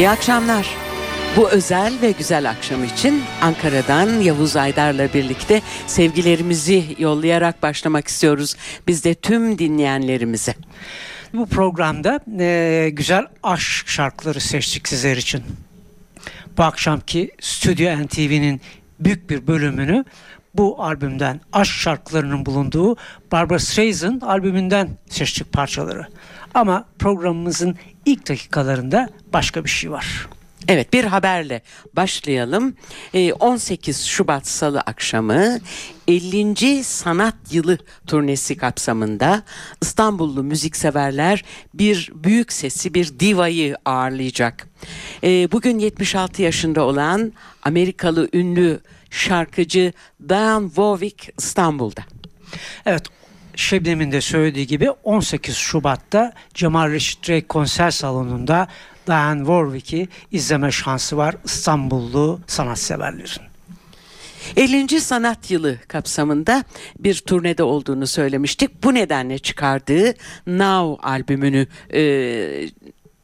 İyi akşamlar. Bu özel ve güzel akşam için Ankara'dan Yavuz Aydar'la birlikte sevgilerimizi yollayarak başlamak istiyoruz. Biz de tüm dinleyenlerimize. Bu programda e, güzel aşk şarkıları seçtik sizler için. Bu akşamki Stüdyo NTV'nin büyük bir bölümünü bu albümden aşk şarkılarının bulunduğu Barbara Streisand albümünden seçtik parçaları. Ama programımızın ilk dakikalarında başka bir şey var. Evet bir haberle başlayalım. 18 ee, Şubat Salı akşamı 50. Sanat Yılı turnesi kapsamında İstanbullu müzikseverler bir büyük sesi bir divayı ağırlayacak. Ee, bugün 76 yaşında olan Amerikalı ünlü şarkıcı Diane Warwick İstanbul'da. Evet Şebnem'in de söylediği gibi 18 Şubat'ta Cemal Reşit Rey konser salonunda Diane Warwick'i izleme şansı var İstanbullu sanatseverlerin. 50. Sanat Yılı kapsamında bir turnede olduğunu söylemiştik. Bu nedenle çıkardığı Now albümünü e,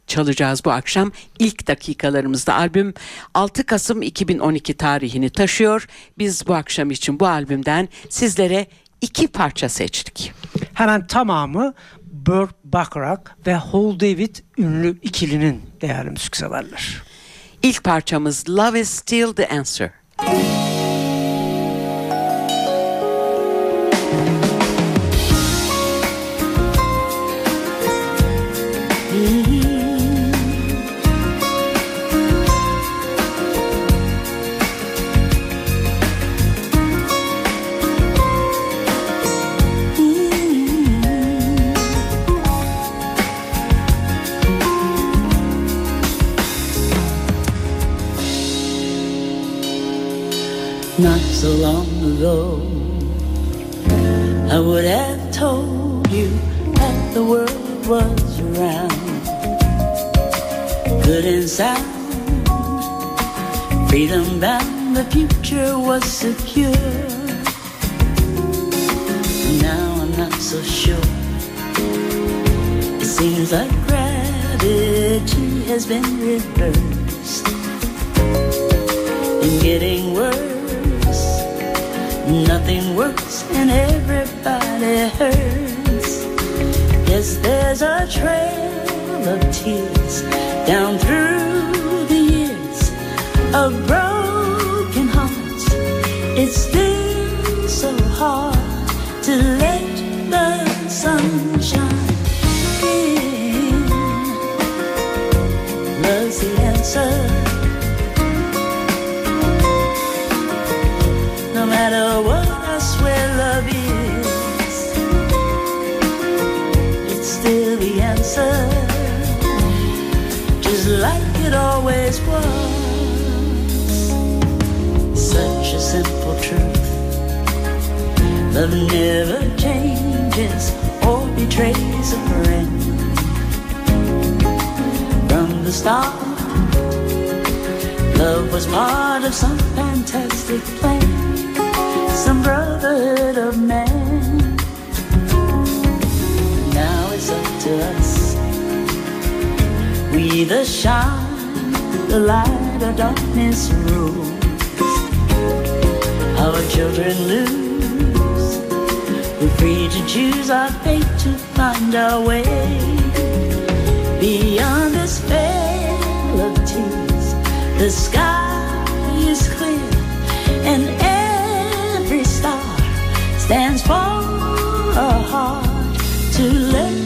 çalacağız bu akşam. İlk dakikalarımızda albüm 6 Kasım 2012 tarihini taşıyor. Biz bu akşam için bu albümden sizlere iki parça seçtik. Hemen tamamı Burt Bacharach ve Hall David ünlü ikilinin değerli müzikseverler. İlk parçamız Love is Still the Answer. Was secure. Now I'm not so sure. It seems like gravity has been reversed and getting worse Nothing works and everybody hurts. Yes, there's a trail of tears down through the years of broken Love never changes or betrays a friend. From the start, love was part of some fantastic plan some brotherhood of man. Now it's up to us. We either shine the light or darkness rules. Our children lose. Free to choose our fate to find our way beyond this veil of tears. The sky is clear and every star stands for a heart to let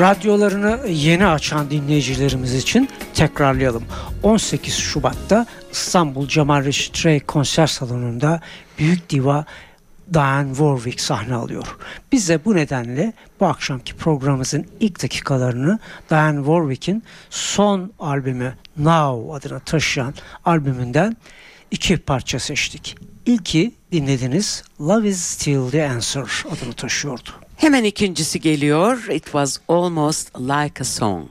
Radyolarını yeni açan dinleyicilerimiz için tekrarlayalım. 18 Şubat'ta İstanbul Cemal Reşit Rey konser salonunda Büyük Diva Diane Warwick sahne alıyor. Biz de bu nedenle bu akşamki programımızın ilk dakikalarını Diane Warwick'in son albümü Now adını taşıyan albümünden iki parça seçtik. İlki dinlediniz Love is Still the Answer adını taşıyordu. Hemen ikincisi geliyor. It was almost like a song.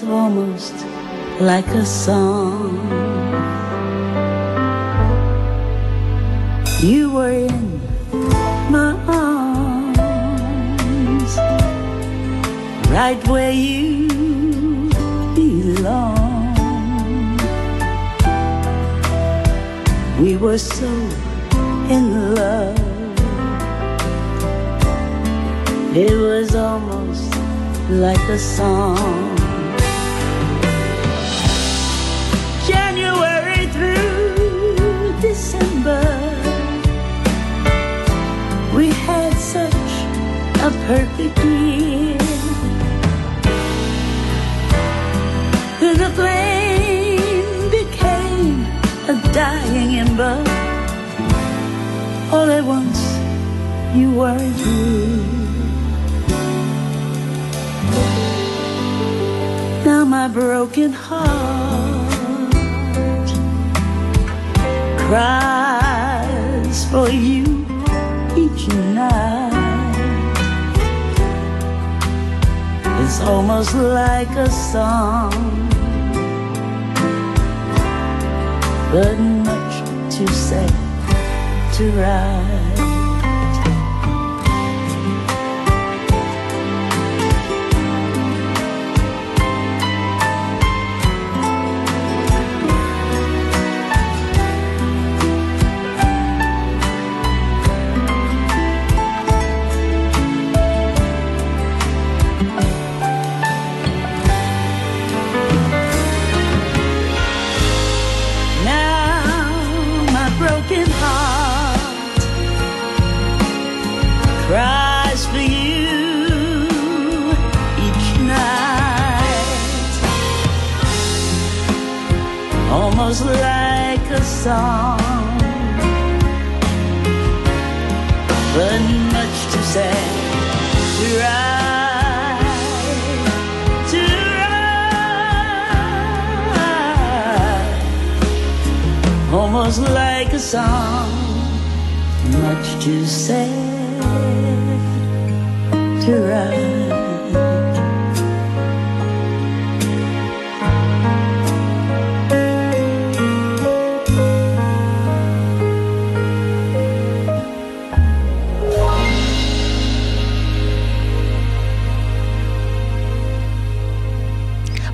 Was almost like a song. You were in my arms, right where you belong. We were so in love, it was almost like a song. Perfect year. The flame became a dying ember. All at once, you weren't here. Now my broken heart cries for you each night. It's almost like a song, but much too sad to write. Almost like a song, but much too sad to write. To write almost like a song, much too sad to write.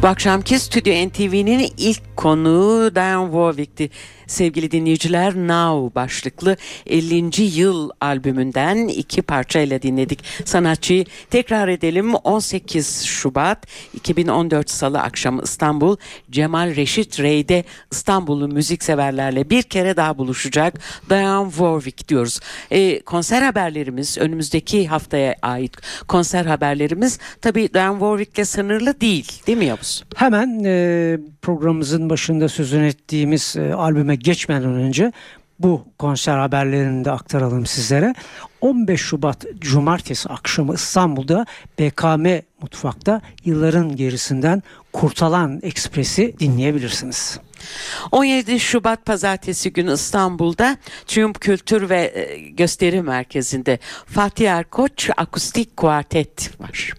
Bu akşamki Stüdyo NTV'nin ilk konuğu Diane Warwick'ti. Sevgili dinleyiciler Now başlıklı 50. yıl albümünden iki parçayla dinledik. Sanatçıyı tekrar edelim 18 Şubat 2014 Salı akşamı İstanbul Cemal Reşit Rey'de İstanbullu müzikseverlerle bir kere daha buluşacak Diane Warwick diyoruz. E, konser haberlerimiz önümüzdeki haftaya ait konser haberlerimiz tabii Diane Warwick'le sınırlı değil değil mi Yavuz? Hemen e, programımızın başında sözünü ettiğimiz e, albüme geçmeden önce bu konser haberlerini de aktaralım sizlere. 15 Şubat Cumartesi akşamı İstanbul'da BKM Mutfak'ta yılların gerisinden Kurtalan Ekspres'i dinleyebilirsiniz. 17 Şubat Pazartesi günü İstanbul'da Triumph Kültür ve e, Gösteri Merkezi'nde Fatih Erkoç Akustik Kuartet var.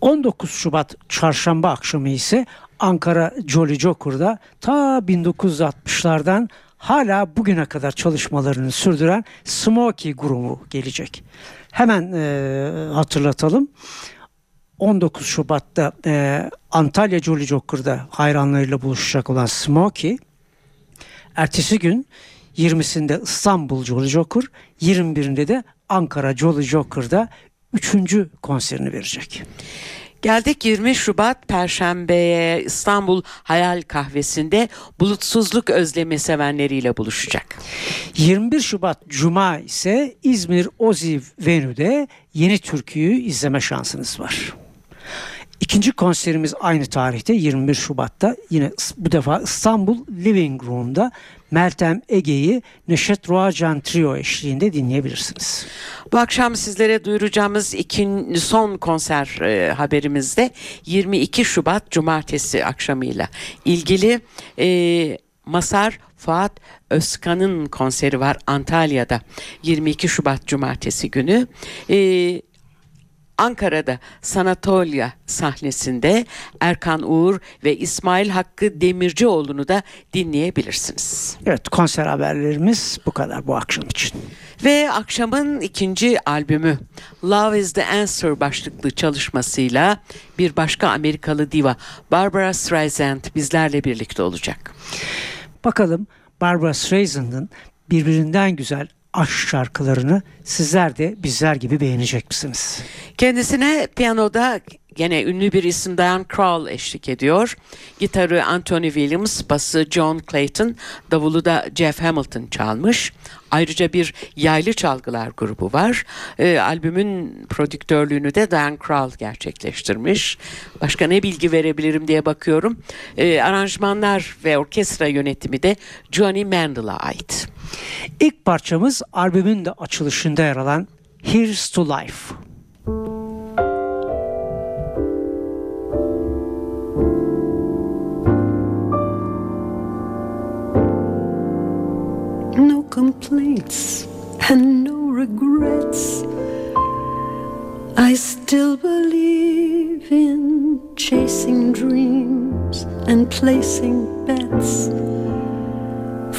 19 Şubat Çarşamba akşamı ise Ankara Jolly Joker'da ta 1960'lardan hala bugüne kadar çalışmalarını sürdüren Smokey grubu gelecek. Hemen e, hatırlatalım. 19 Şubat'ta e, Antalya Jolly Joker'da hayranlarıyla buluşacak olan Smokey ertesi gün 20'sinde İstanbul Jolly Joker 21'inde de Ankara Jolly Joker'da 3. konserini verecek. Geldik 20 Şubat Perşembe'ye İstanbul Hayal Kahvesi'nde bulutsuzluk özlemi sevenleriyle buluşacak. 21 Şubat Cuma ise İzmir Ozi Venü'de yeni türküyü izleme şansınız var. İkinci konserimiz aynı tarihte 21 Şubat'ta yine bu defa İstanbul Living Room'da Meltem Ege'yi Neşet Roacan Trio eşliğinde dinleyebilirsiniz. Bu akşam sizlere duyuracağımız ikinci son konser e, haberimizde 22 Şubat Cumartesi akşamıyla ilgili e, Masar Fuat Özkan'ın konseri var Antalya'da 22 Şubat Cumartesi günü. E, Ankara'da Sanatolya sahnesinde Erkan Uğur ve İsmail Hakkı Demircioğlu'nu da dinleyebilirsiniz. Evet konser haberlerimiz bu kadar bu akşam için. Ve akşamın ikinci albümü Love is the Answer başlıklı çalışmasıyla bir başka Amerikalı diva Barbara Streisand bizlerle birlikte olacak. Bakalım Barbara Streisand'ın birbirinden güzel aşk şarkılarını sizler de bizler gibi beğenecek misiniz? Kendisine piyanoda gene ünlü bir isim Diane Krall eşlik ediyor. Gitarı Anthony Williams, bası John Clayton, davulu da Jeff Hamilton çalmış. Ayrıca bir yaylı çalgılar grubu var. E, albümün prodüktörlüğünü de Diane Krall gerçekleştirmiş. Başka ne bilgi verebilirim diye bakıyorum. E, aranjmanlar ve orkestra yönetimi de Johnny Mandel'a ait. İlk parçamız albümün de açılışında yer alan Here's to Life. No complaints and no regrets. I still believe in chasing dreams and placing bets.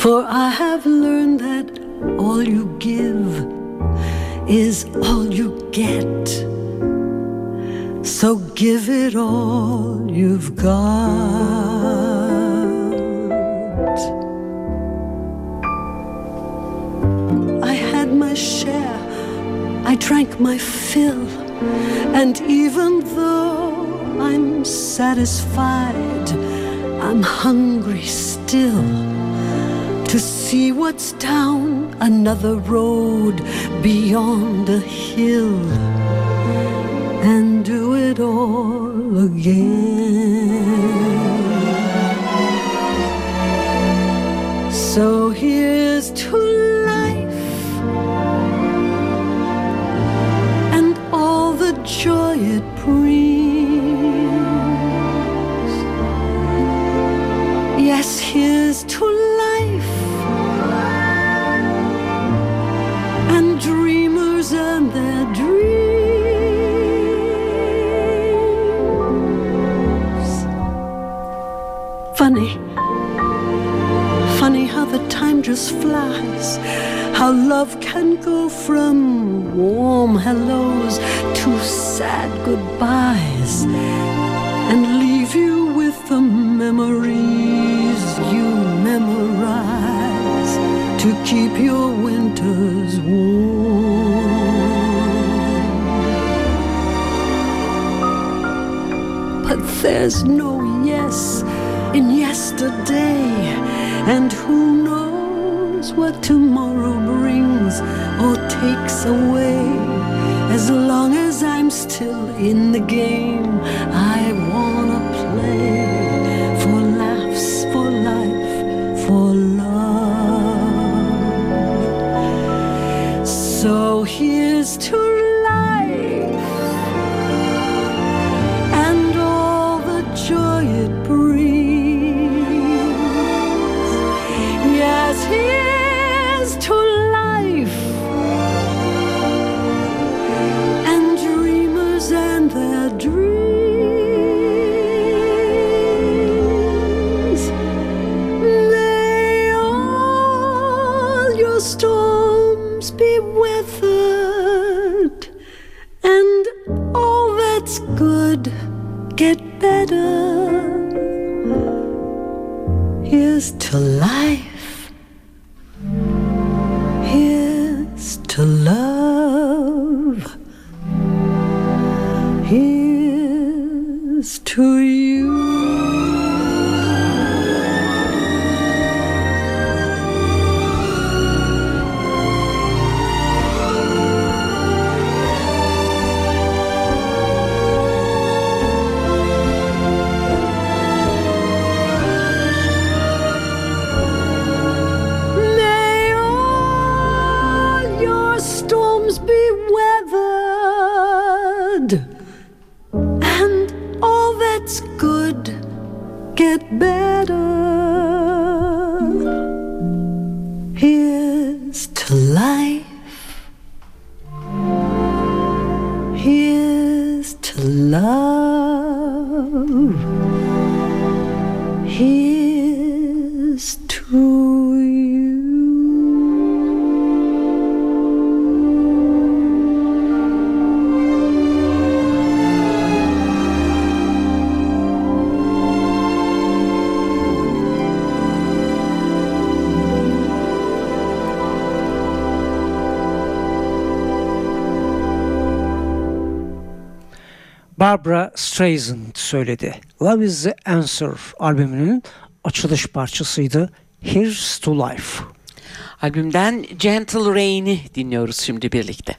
For I have learned that all you give is all you get. So give it all you've got. I drank my fill, and even though I'm satisfied, I'm hungry still to see what's down another road beyond a hill and do it all again. So here's to the flies. How love can go from warm hellos to sad goodbyes and leave you with the memories you memorize to keep your winters warm. But there's no yes in yesterday, and who what tomorrow brings or takes away. As long as I'm still in the game, I be weathered, and all that's good get better. Here's to life, here's to love, here's to you. better. Barbara Streisand söyledi. Love is the Answer albümünün açılış parçasıydı. Here's to Life. Albümden Gentle Rain'i dinliyoruz şimdi birlikte.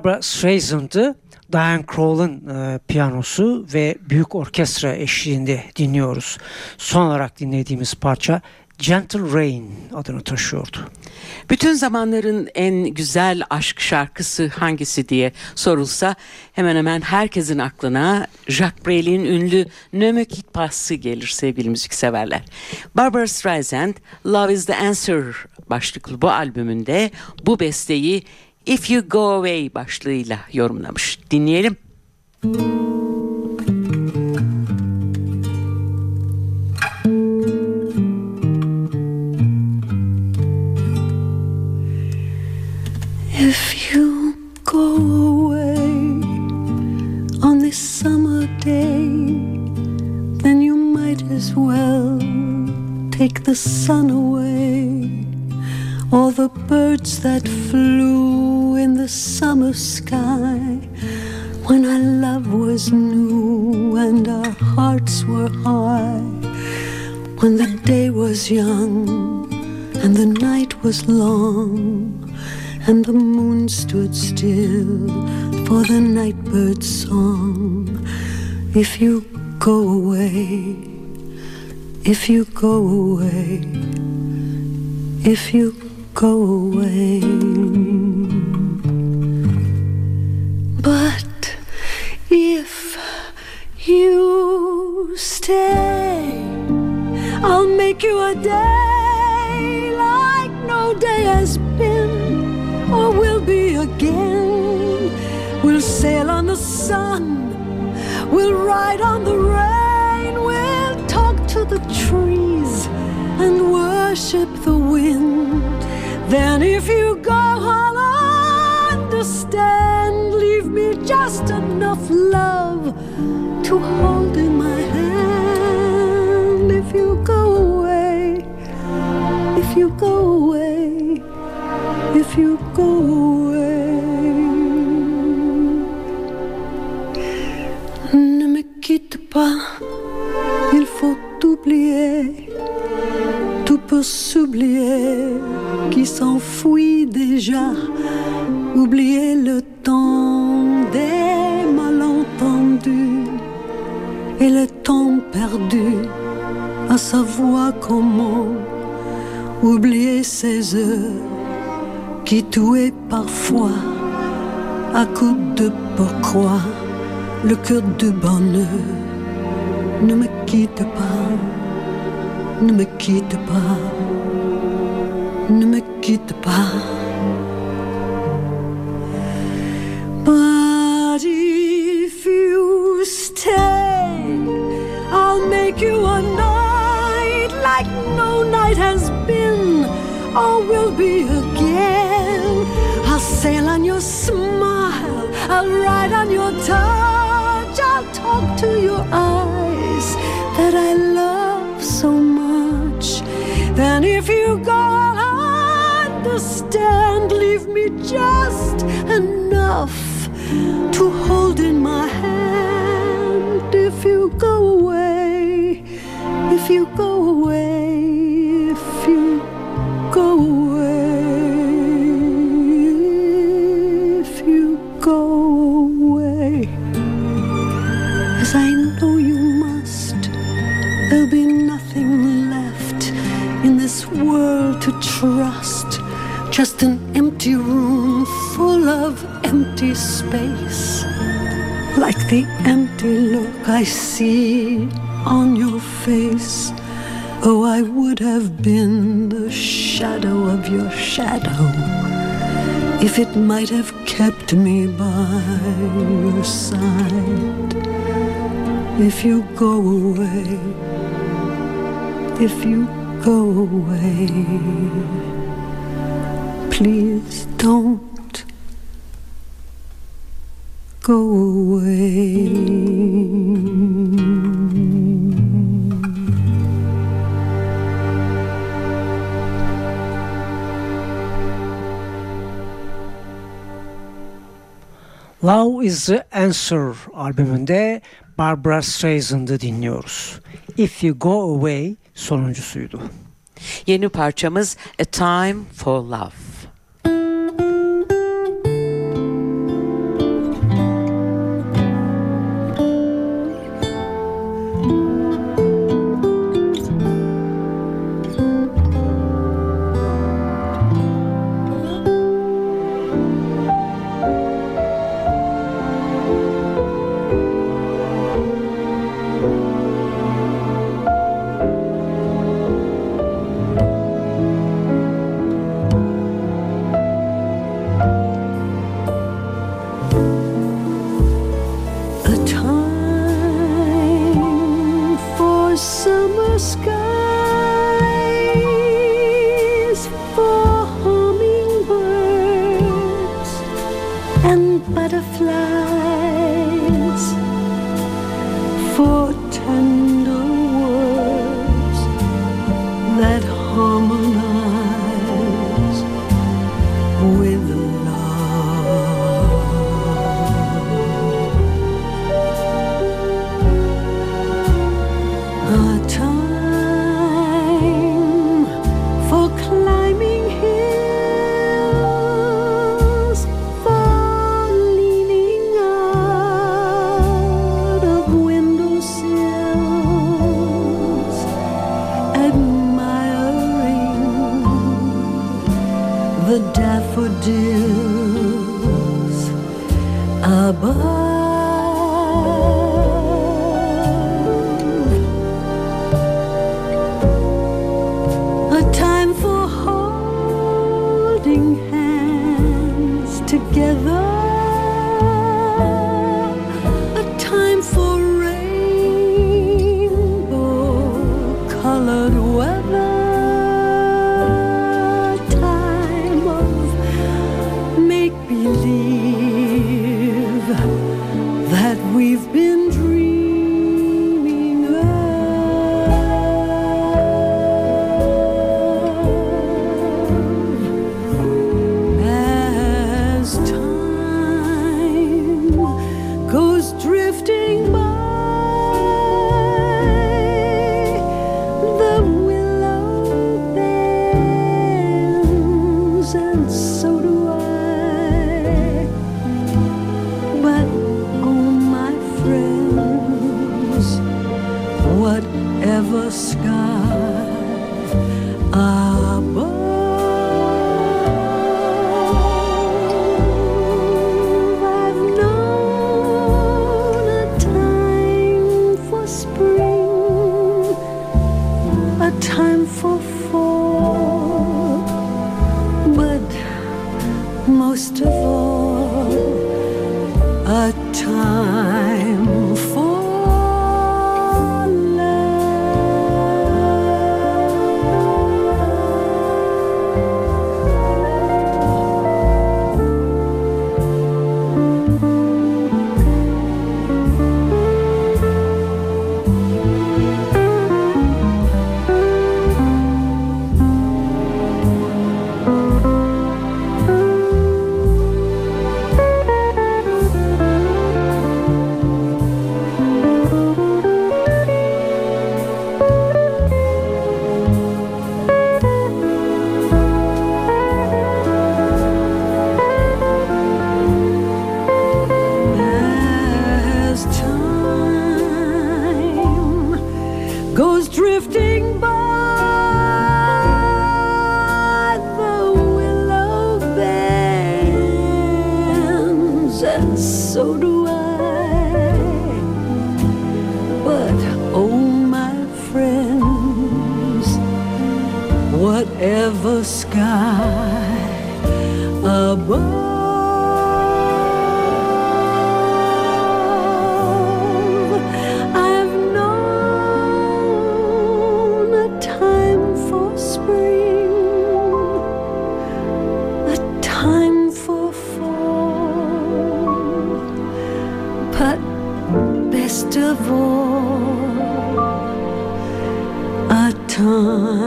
Barbara Streisand'ı Diane Kroll'un e, piyanosu ve büyük orkestra eşliğinde dinliyoruz. Son olarak dinlediğimiz parça Gentle Rain adını taşıyordu. Bütün zamanların en güzel aşk şarkısı hangisi diye sorulsa hemen hemen herkesin aklına Jacques Brel'in ünlü Ne me quitte pas'ı gelir sevgili müzikseverler. Barbara Streisand Love is the Answer başlıklı bu albümünde bu besteyi If You Go Away başlığıyla yorumlamış. Dinleyelim. If you go away on this summer day, then you might as well take the sun away, or the birds that flew in the summer sky. When our love was new and our hearts were high, when the day was young and the night was long. And the moon stood still for the nightbird's song. If you go away, if you go away, if you go away. But if you stay, I'll make you a day like no day has been or will be again. We'll sail on the sun, we'll ride on the rain, we'll talk to the trees and worship the wind. Then, if you go, I'll understand. Leave me just enough love to hold in my hand. If you go away, if you go away, if you go away. Ne me quitte pas, il faut oublier. S'oublier qui s'enfuit déjà. Oublier le temps des malentendus et le temps perdu à savoir comment oublier ces heures qui tuaient parfois à coup de pourquoi le cœur du bonheur ne me quitte pas, ne me quitte pas, quitte pas. But if you stay, I'll make you a night like no night has been or will be again. I'll sail on your smile, I'll ride on your touch, I'll talk to your eyes that I love so much. Then if you go, just enough to hold in my hand if you go away, if you go away, if you go away, if you go away. As I know you must, there'll be nothing left in this world to trust just an empty room full of empty space. Like the empty look I see on your face. Oh, I would have been the shadow of your shadow if it might have kept me by your side. If you go away, if you go away, please don't go away. Love is the Answer albümünde Barbara Streisand'ı dinliyoruz. If You Go Away sonuncusuydu. Yeni parçamız A Time for Love.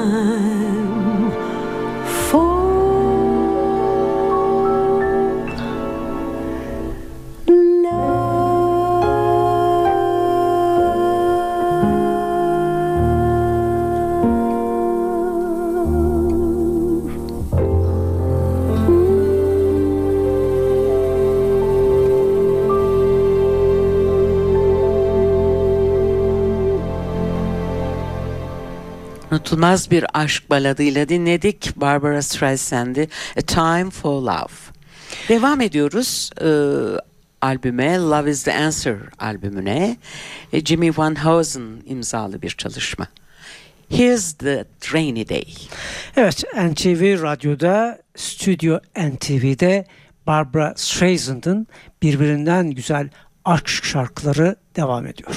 Time for Unutulmaz bir aşk baladıyla dinledik Barbara Streisand'i A Time for Love. Devam ediyoruz e, albüme Love is the Answer albümüne. E, Jimmy Van Heusen imzalı bir çalışma. Here's the Rainy Day. Evet NTV Radyo'da Stüdyo NTV'de Barbara Streisand'ın birbirinden güzel aşk şarkıları devam ediyor.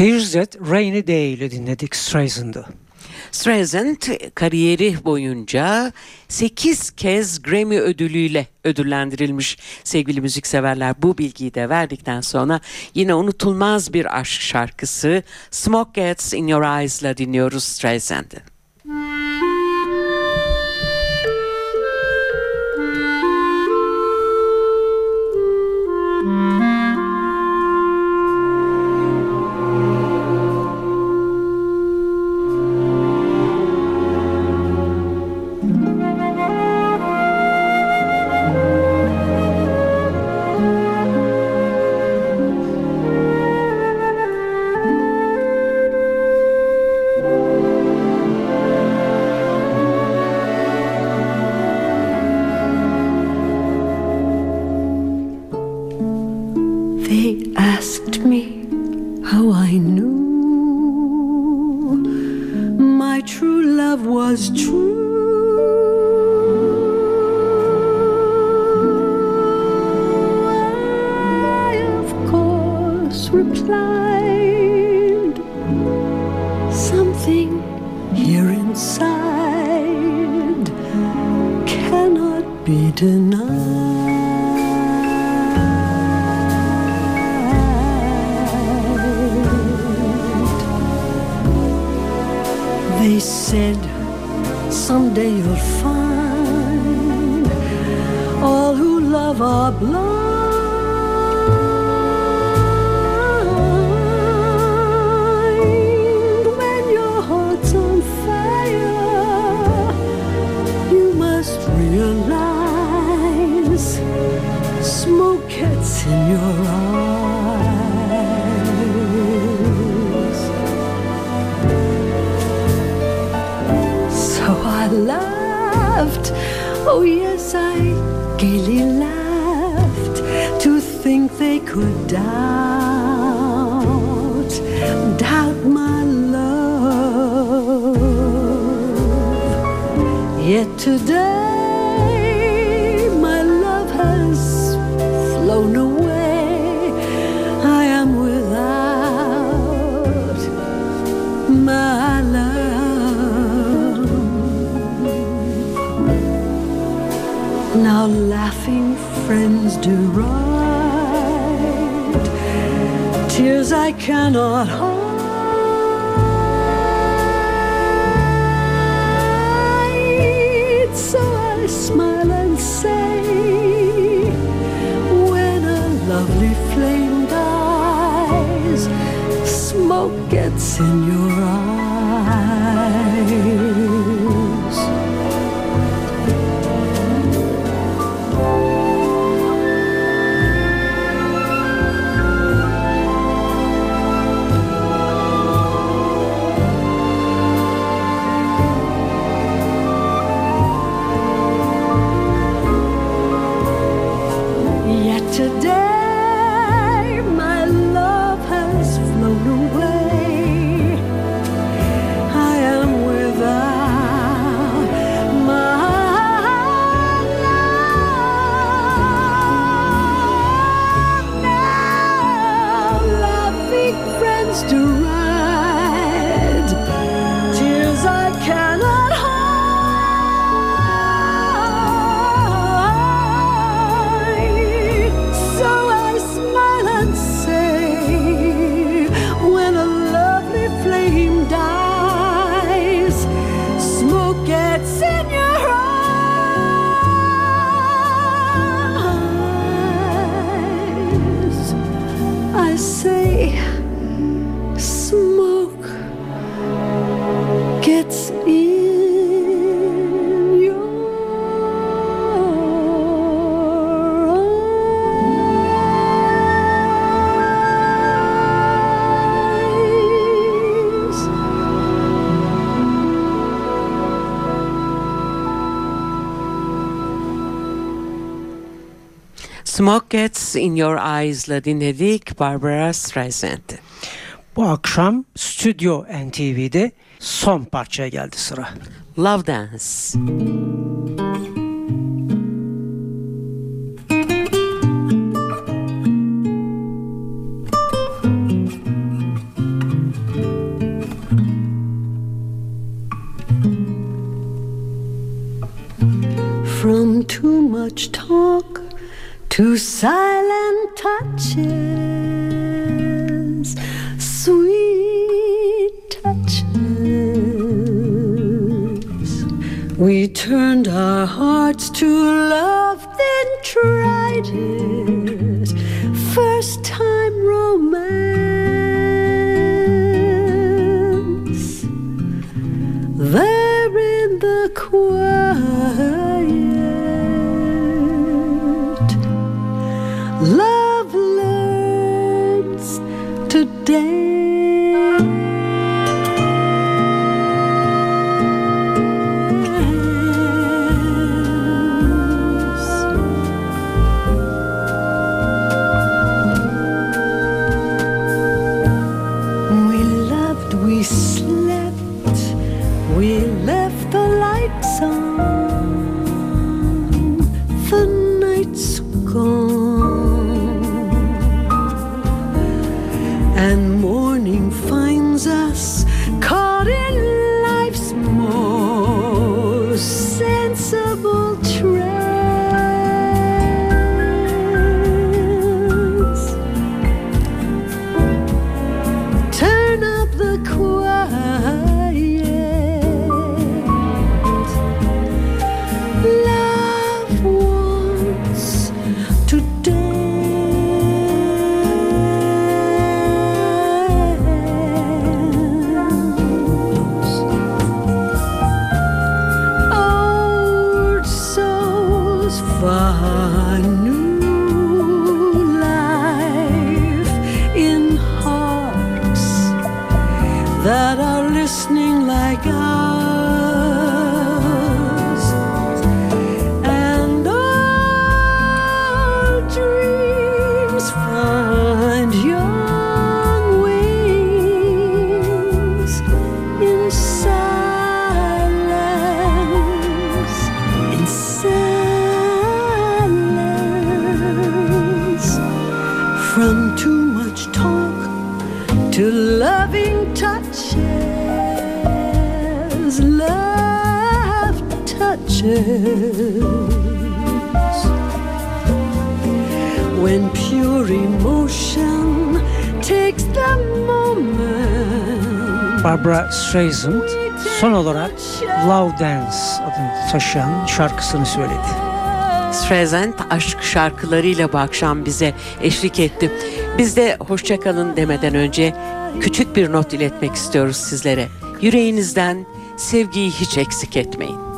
Here's That Rainy Day ile dinledik Streisand'ı. Streisand kariyeri boyunca 8 kez Grammy ödülüyle ödüllendirilmiş sevgili müzikseverler. Bu bilgiyi de verdikten sonra yine unutulmaz bir aşk şarkısı Smoke Gets In Your Eyes'la dinliyoruz Streisand'ı. Replied something here inside cannot be denied. They said someday you'll find all who love are blind Oh, yes, I gaily laughed to think they could doubt, doubt my love. Yet today, Now laughing friends deride tears I cannot hide. So I smile and say, when a lovely flame dies, smoke gets in your eyes. Gets in Your Eyes'la dinledik Barbara Streisand'i. Bu akşam Stüdyo NTV'de son parçaya geldi sıra. Love Dance. Silent touches, sweet touches. We turned our hearts to love, then tried it. Listening pure emotion takes the moment. Barbara Streisand son olarak Love Dance adını taşıyan şarkısını söyledi. Streisand aşk şarkılarıyla bu akşam bize eşlik etti. Biz de hoşçakalın demeden önce küçük bir not iletmek istiyoruz sizlere. Yüreğinizden sevgiyi hiç eksik etmeyin.